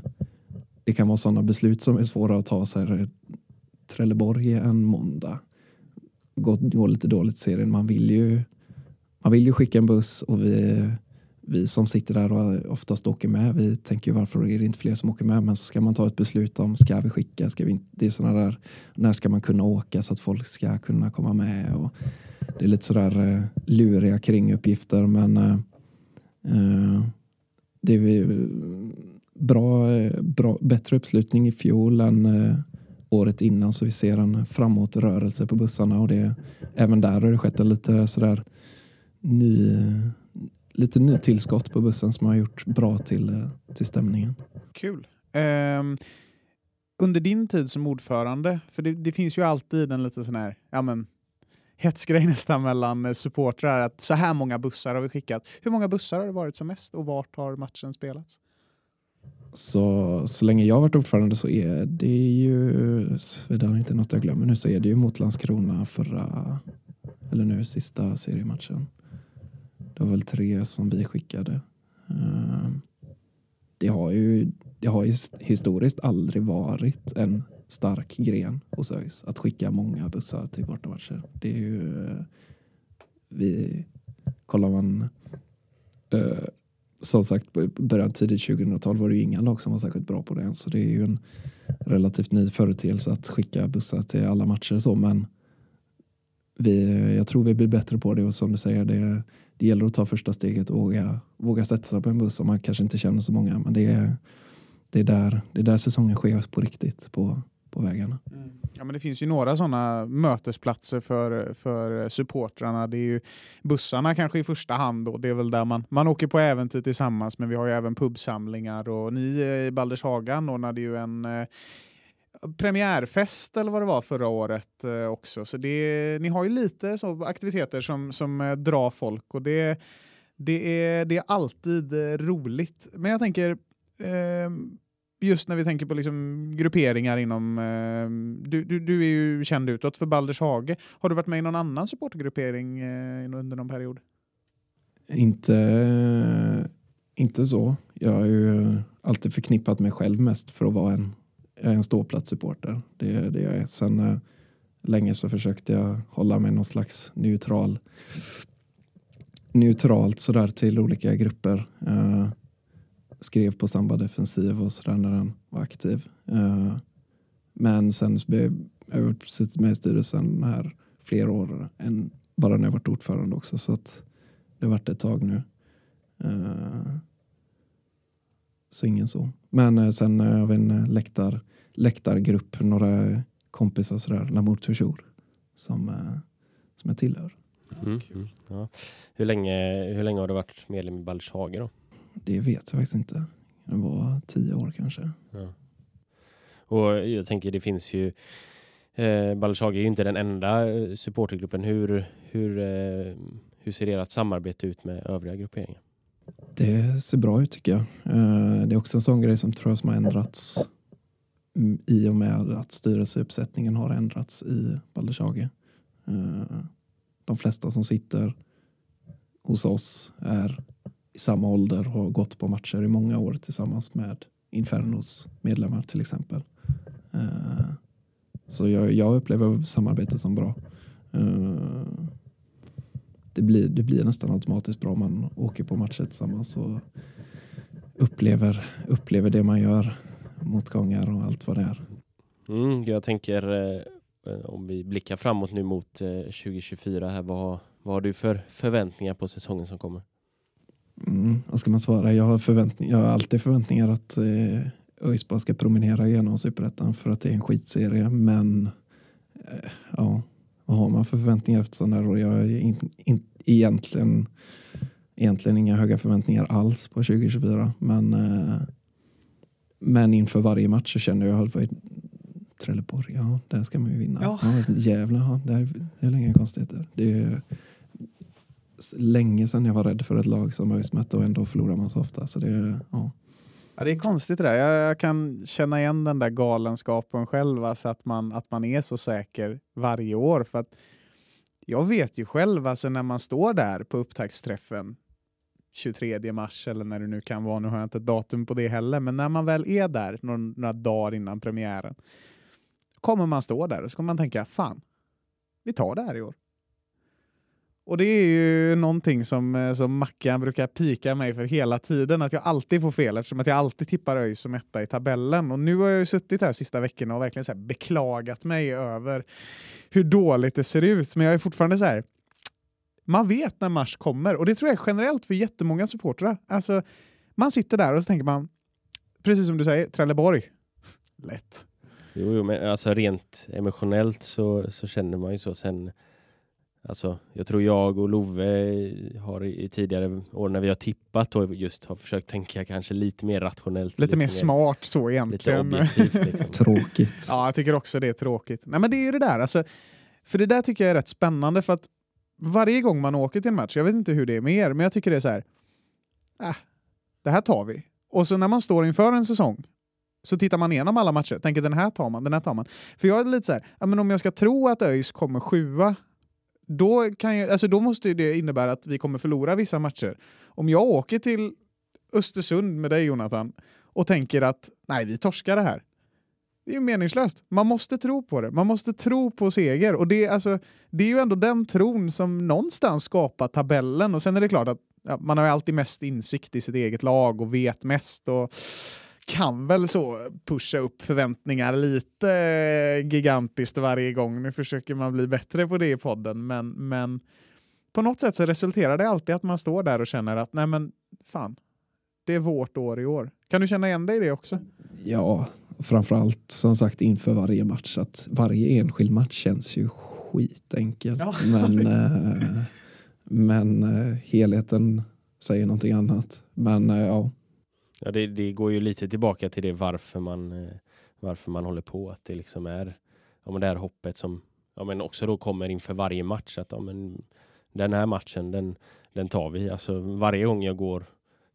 det kan vara sådana beslut som är svåra att ta. Så här, eh, Trelleborg en måndag. Går, går lite dåligt i serien. Man vill ju, man vill ju skicka en buss och vi, vi som sitter där och oftast åker med, vi tänker ju varför är det inte fler som åker med? Men så ska man ta ett beslut om, ska vi skicka? Ska vi inte? Det är sådana där, när ska man kunna åka så att folk ska kunna komma med? Och det är lite sådär eh, luriga kringuppgifter men eh, Eh, det är bra, bra, bättre uppslutning i fjol än eh, året innan så vi ser en framåtrörelse på bussarna och det, även där har det skett en lite sådär ny, lite ny tillskott på bussen som har gjort bra till, eh, till stämningen. Kul. Um under din tid som ordförande, för det, det finns ju alltid en liten sån här, ja men hetsgrej nästan mellan eh, supportrar att så här många bussar har vi skickat. Hur många bussar har det varit som mest och vart har matchen spelats? Så, så länge jag har varit ordförande så är det ju, det är inte något jag glömmer nu, så är det ju mot Landskrona förra, eller nu sista seriematchen. Det var väl tre som vi skickade. Eh, det har ju, det har ju historiskt aldrig varit en stark gren hos ÖIS att skicka många bussar till bortamatcher. Det är ju, eh, vi, kollar man eh, som sagt början tidigt 2012 var det ju inga lag som var särskilt bra på det. Så det är ju en relativt ny företeelse att skicka bussar till alla matcher och så. Men vi, jag tror vi blir bättre på det och som du säger, det, det gäller att ta första steget och våga, våga sätta sig på en buss om man kanske inte känner så många. Men det är, det är, där, det är där säsongen sker på riktigt på, på vägarna. Mm. Ja, men det finns ju några sådana mötesplatser för, för supportrarna. Det är ju bussarna kanske i första hand. Då. Det är väl där man, man åker på äventyr tillsammans, men vi har ju även pubsamlingar. Och ni i i Baldershaga ordnade ju en eh, premiärfest eller vad det var förra året eh, också. Så det, ni har ju lite så aktiviteter som, som eh, drar folk och det, det, är, det är alltid eh, roligt. Men jag tänker, eh, just när vi tänker på liksom grupperingar inom... Eh, du, du, du är ju känd utåt för Balders Hage. Har du varit med i någon annan supportergruppering eh, under någon period? Inte, inte så. Jag har ju alltid förknippat mig själv mest för att vara en, en ståplatssupporter. Det är det jag är. Sen eh, länge så försökte jag hålla mig någon slags neutral neutralt sådär till olika grupper. Eh, skrev på Samba Defensiv och sådär när den var aktiv. Eh, men sen så blev jag har suttit med i styrelsen här flera år än bara när jag varit ordförande också så att det har varit ett tag nu. Eh, så ingen så. Men eh, sen har vi en läktar, läktargrupp, några kompisar sådär, Lamour Toujours, som, som jag tillhör. Mm. Mm. Ja. Hur, länge, hur länge har du varit medlem i Baldurshage då? Det vet jag faktiskt inte. Det var tio år kanske. Ja. Och jag tänker det finns ju eh, Baldurshage är ju inte den enda eh, supportergruppen. Hur, hur, eh, hur ser ert samarbete ut med övriga grupperingar? Det ser bra ut tycker jag. Eh, Det är också en sån grej som tror jag som har ändrats mm, i och med att styrelseuppsättningen har ändrats i Baldurshage. Eh, De flesta som sitter hos oss är i samma ålder och har gått på matcher i många år tillsammans med Infernos medlemmar till exempel. Eh, så jag, jag upplever samarbetet som bra. Eh, det blir, det blir nästan automatiskt bra om man åker på matcher tillsammans och upplever, upplever det man gör, motgångar och allt vad det är. Mm, jag tänker eh, om vi blickar framåt nu mot eh, 2024 här, vad, vad har du för förväntningar på säsongen som kommer? Mm, vad ska man svara? Jag har, förväntning, jag har alltid förväntningar att eh, ÖIS bara ska promenera igenom Superettan för att det är en skitserie. Men eh, ja, vad har man för förväntningar efter sådana här år? Jag har in, in, egentligen, egentligen inga höga förväntningar alls på 2024. Men, eh, men inför varje match så känner jag att Trelleborg, ja, där ska man ju vinna. Ja. Ja. Gävle, ja, där, det är inga konstigheter. Det är länge sedan jag var rädd för ett lag som ÖIS mötte och ändå förlorar man så ofta. Så det, ja. Ja, det är konstigt det där. Jag, jag kan känna igen den där galenskapen själv, alltså att man, att man är så säker varje år. För att jag vet ju själv, alltså när man står där på upptaktsträffen 23 mars eller när det nu kan vara, nu har jag inte ett datum på det heller, men när man väl är där några, några dagar innan premiären kommer man stå där och så kommer man tänka, fan, vi tar det här i år. Och det är ju någonting som, eh, som Mackan brukar pika mig för hela tiden, att jag alltid får fel eftersom att jag alltid tippar ÖIS som etta i tabellen. Och nu har jag ju suttit här sista veckorna och verkligen så här beklagat mig över hur dåligt det ser ut. Men jag är fortfarande så här, man vet när mars kommer och det tror jag är generellt för jättemånga supportrar. Alltså, man sitter där och så tänker man, precis som du säger, Trelleborg. Lätt. Jo, jo men alltså rent emotionellt så, så känner man ju så sen Alltså, jag tror jag och Love har i, i tidigare år när vi har tippat och just har försökt tänka kanske lite mer rationellt. Lite, mer smart så Lite egentligen. objektivt. Liksom. Tråkigt. Ja, jag tycker också det är tråkigt. Nej, men det är ju det där. Alltså, för det där tycker jag är rätt spännande för att varje gång man åker till en match, jag vet inte hur det är med er, men jag tycker det är så här. Äh, det här tar vi. Och så när man står inför en säsong så tittar man igenom alla matcher, tänker den här tar man, den här tar man. För jag är lite så här, ja, men om jag ska tro att ÖIS kommer sjua, då, kan jag, alltså då måste det innebära att vi kommer förlora vissa matcher. Om jag åker till Östersund med dig Jonathan och tänker att nej, vi torskar det här. Det är ju meningslöst. Man måste tro på det. Man måste tro på seger. Och det, är alltså, det är ju ändå den tron som någonstans skapar tabellen. Och sen är det klart att ja, man har ju alltid mest insikt i sitt eget lag och vet mest. Och kan väl så pusha upp förväntningar lite eh, gigantiskt varje gång. Nu försöker man bli bättre på det i podden, men, men på något sätt så resulterar det alltid att man står där och känner att nej men fan, det är vårt år i år. Kan du känna igen dig i det också? Ja, framförallt som sagt inför varje match. Att varje enskild match känns ju skitenkel. Ja, men eh, men eh, helheten säger någonting annat. Men eh, ja, Ja, det, det går ju lite tillbaka till det varför man, eh, varför man håller på. Att det liksom är ja, men det här hoppet som ja, men också då kommer inför varje match. Att ja, men den här matchen, den, den tar vi. Alltså, varje gång jag går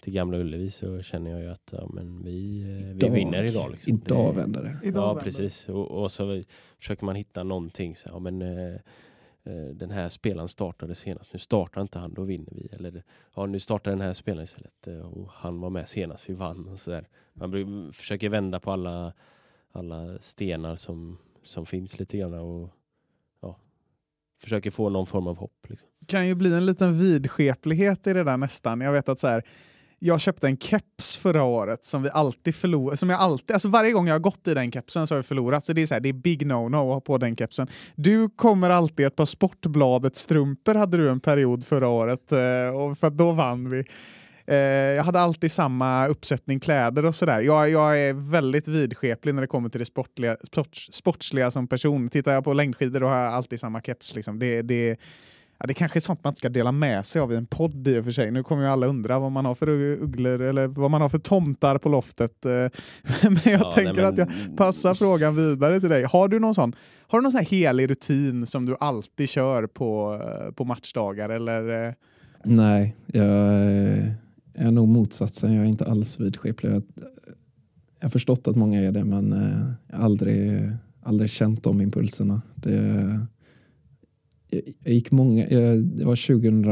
till Gamla Ullevi så känner jag ju att ja, men vi, eh, vi Idag- vinner idag. Liksom. idag vänder det. Idag ja, vänder. precis. Och, och så försöker man hitta någonting. Så, ja, men, eh, Eh, den här spelaren startade senast. Nu startar inte han, då vinner vi. Eller ja, nu startar den här spelaren istället eh, och han var med senast, vi vann. Och så där. Man försöker vända på alla, alla stenar som, som finns lite grann och ja, försöker få någon form av hopp. Liksom. kan ju bli en liten vidskeplighet i det där nästan. Jag vet att så här, jag köpte en keps förra året som vi alltid förlorar, som jag alltid, alltså varje gång jag har gått i den kepsen så har jag förlorat. Så det är så här, det är big no-no att ha på den kepsen. Du kommer alltid ett par Sportbladet-strumpor hade du en period förra året, eh, och för då vann vi. Eh, jag hade alltid samma uppsättning kläder och sådär. Jag, jag är väldigt vidskeplig när det kommer till det sportliga, sports, sportsliga som person. Tittar jag på längdskidor då har jag alltid samma keps. Liksom. Det, det, Ja, det kanske är sånt man inte ska dela med sig av i en podd i och för sig. Nu kommer ju alla undra vad man har för ugglor eller vad man har för tomtar på loftet. eh. Men jag Ja, tänker nej, men- att jag passar frågan vidare till dig. Har du någon sån, har du någon sån här helig rutin som du alltid kör på, eh, på matchdagar? Eller, eh, Nej, jag är nog motsatsen. Jag är inte alls vidskeplig. Jag, jag har förstått att många är det, men jag har aldrig, aldrig känt de impulserna. Det, jag, gick många, jag, det var 2000,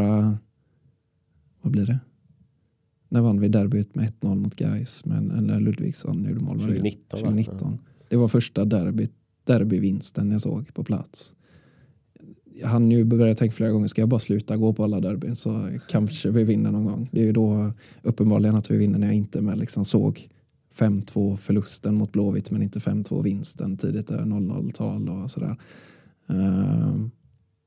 vad blir det? När vann vi derbyt med 1-0 mot Gais men eller Ludvigsson gjorde mål? Var det 2019, va? 2019. Det var första derbyt, derbyvinsten jag såg på plats. Jag hann ju börja tänka flera gånger, ska jag bara sluta gå på alla derbyn så kanske vi vinner någon gång. Det är ju då uppenbarligen att vi vinner när jag inte med liksom såg 5-2 förlusten mot Blåvitt men inte 5-2 vinsten tidigt där 0-0-tal och sådär. Ehm,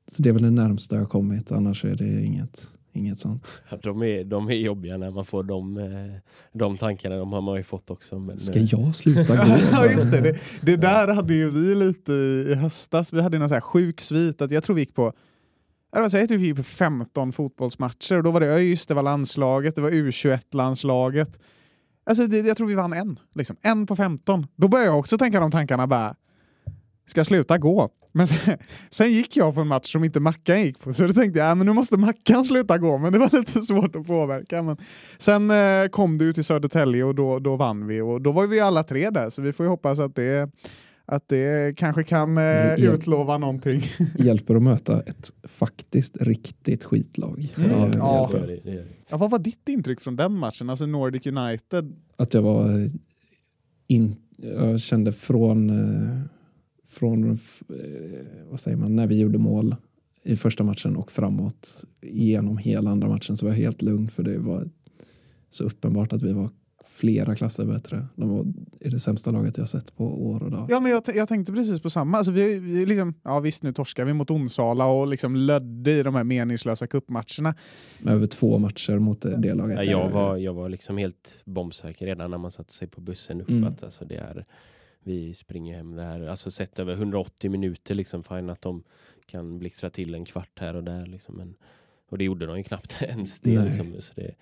så det är väl det närmsta jag kommit, annars är det inget, inget sånt. Ja, De är, de är jobbiga när man får de, eh, de tankarna. De har man ju fått också. Men, Ska eh, jag sluta gå? ja, just det. det. Det där hade ju vi lite i, i höstas. Vi hade någon så här sjuk svit. Att jag tror vi gick på jag att vi gick på 15 fotbollsmatcher och då var det ÖIS, det var landslaget, det var U21-landslaget. Alltså det, jag tror vi vann en. Liksom. En på 15. Då började jag också tänka de tankarna bara, ska jag sluta gå? Men sen, sen gick jag på en match som inte Mackan gick på, så då tänkte jag, ja, men nu måste Mackan sluta gå, men det var lite svårt att påverka. Men sen eh, kom du till Södertälje och då, då vann vi och då var vi alla tre där, så vi får ju hoppas att det, att det kanske kan eh, Ja. utlova någonting. Hjälper att möta ett faktiskt riktigt skitlag. Mm. Det Ja. det det, det. Ja, vad var ditt intryck från den matchen, alltså Nordic United? Att jag var in, jag kände från, eh, från eh, vad säger man, när vi gjorde mål i första matchen och framåt genom hela andra matchen så var jag helt lugn för det var så uppenbart att vi var flera klasser bättre. De var i det sämsta laget jag sett på år och dag. Ja, men jag, jag tänkte precis på samma. Alltså, vi, vi liksom, ja, visst, nu torskar vi mot Onsala och liksom lödde i de här meningslösa cupmatcherna. Med över två matcher mot det, det laget. Ja, jag, var, jag var liksom helt bombsäker redan när man satte sig på bussen upp. Mm. Att, alltså, det är, vi springer hem det här. Alltså sett över 180 minuter, liksom, fine att de kan blixtra till en kvart här och där. Liksom, men, och det gjorde de ju knappt ens. Det, liksom, så det,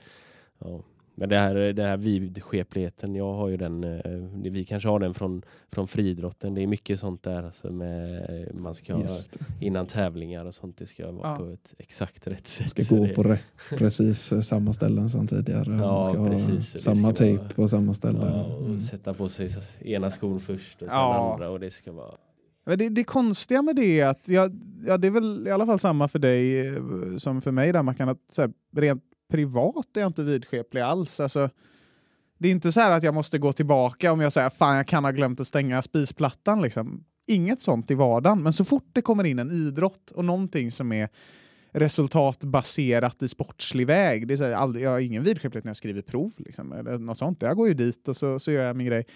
ja. Men det här, det här vidskepligheten, jag har ju den, eh, vi kanske har den från, från friidrotten. Det är mycket sånt där alltså med, man ska det. innan tävlingar och sånt. Det ska vara Ja. på ett exakt rätt sätt. ska gå det, på rätt, precis eh, samma ställen som tidigare. Ja, Man ska precis. Ha samma ska tejp vara- på samma ställe. Ja, och Mm. sätta på sig ena skon först och sen Ja. andra och det ska vara... Men det, det konstiga med det är att, ja, ja, det är väl i alla fall samma för dig eh, som för mig, där man kan att så här, rent privat är jag inte vidskeplig alls. Alltså, det är inte så här att jag måste gå tillbaka om jag säger fan jag kan ha glömt att stänga spisplattan. Liksom. Inget sånt i vardagen, men så fort det kommer in en idrott och någonting som är resultatbaserat i sportslig väg. Det är så här, aldrig, jag har ingen vidskeplighet när jag skriver prov. Liksom, eller något sånt. Jag går ju dit och så, så gör jag min grej.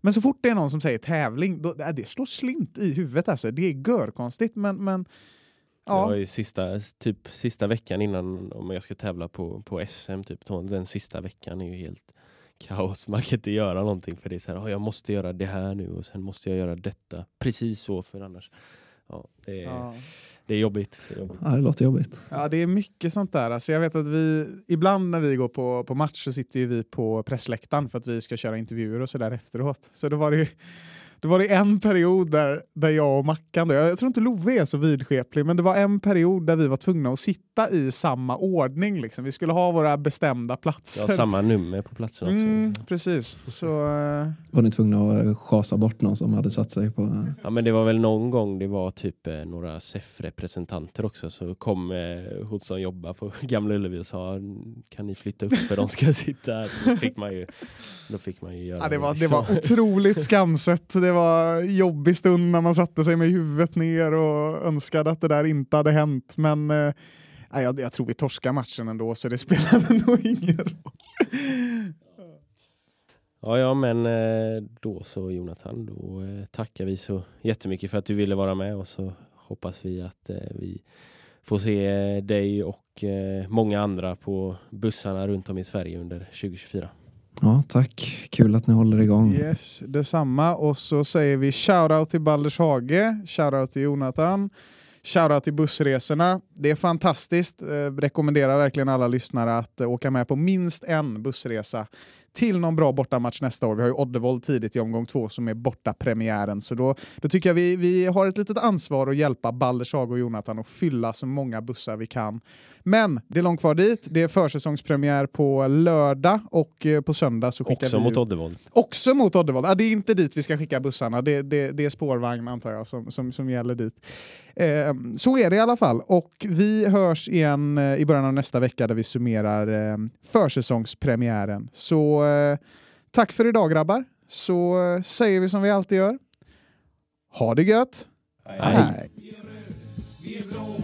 Men så fort det är någon som säger tävling, då, det slår slint i huvudet. Alltså. Det är görkonstigt, men, men det var ja. ju sista, typ sista veckan innan om jag ska tävla på, på SM, typ, den sista veckan är ju helt kaos. Man kan inte göra någonting för det är så här, "Ah, jag måste göra det här nu och sen måste jag göra detta. Precis så, för annars... Ja, det, är, Ja. det är jobbigt. Det är jobbigt. Ja, det låter jobbigt. ja, det är mycket sånt där. Alltså, jag vet att vi, ibland när vi går på, på match så sitter ju vi på pressläktaren för att vi ska köra intervjuer och sådär efteråt. Så då var det ju det var det en period där, där jag och Mackan, jag tror inte Love är så vidskeplig, men det var en period där vi var tvungna att sitta i samma ordning. Liksom. Vi skulle ha våra bestämda platser. har samma nummer på platsen också. Mm, precis. Så, eh, Var ni tvungna att eh, chasa bort någon som hade satt sig på... Ja men det var väl någon gång det var typ eh, några SEF-representanter också så kom eh, hon som jobbar på Gamla Ullevi och sa kan ni flytta upp för de ska sitta här. Så fick man ju, då fick man ju göra Ja, det, var, det liksom. var otroligt skamset. Det var jobbig stund när man satte sig med huvudet ner och önskade att det där inte hade hänt. Men eh, jag, jag tror vi torskar matchen ändå, så det spelar nog ingen roll. Ja, ja, men eh, då så Jonathan, då eh, tackar vi så jättemycket för att du ville vara med och så hoppas vi att eh, vi får se eh, dig och eh, många andra på bussarna runt om i Sverige under 2024. Ja, tack. Kul att ni håller igång. Yes, detsamma. Och så säger vi shoutout till Balders Hage, shoutout till Jonathan, shoutout till bussresorna. Det är fantastiskt. Eh, rekommenderar verkligen alla lyssnare att eh, åka med på minst en bussresa till någon bra bortamatch nästa år. Vi har ju Oddevold tidigt i omgång två som är bortapremiären, så då, då tycker jag vi, vi har ett litet ansvar att hjälpa Balders och Jonathan att fylla så många bussar vi kan. Men det är långt kvar dit. Det är försäsongspremiär på lördag och eh, på söndag så skickar Också vi mot ut- Oddevold. Också mot Oddevold. Ja, det är inte dit vi ska skicka bussarna. Det, det, det är spårvagn antar jag som, som, som gäller dit. Eh, så är det i alla fall. Och vi hörs igen eh, i början av nästa vecka där vi summerar eh, försäsongspremiären. Så eh, tack för idag grabbar. Så eh, säger vi som vi alltid gör. Ha det gött! Hej. Vi är blå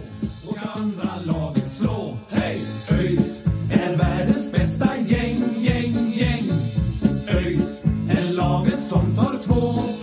och ska andra laget slå. Hej! ÖIS är världens bästa gäng, gäng, gäng. ÖIS är laget som tar två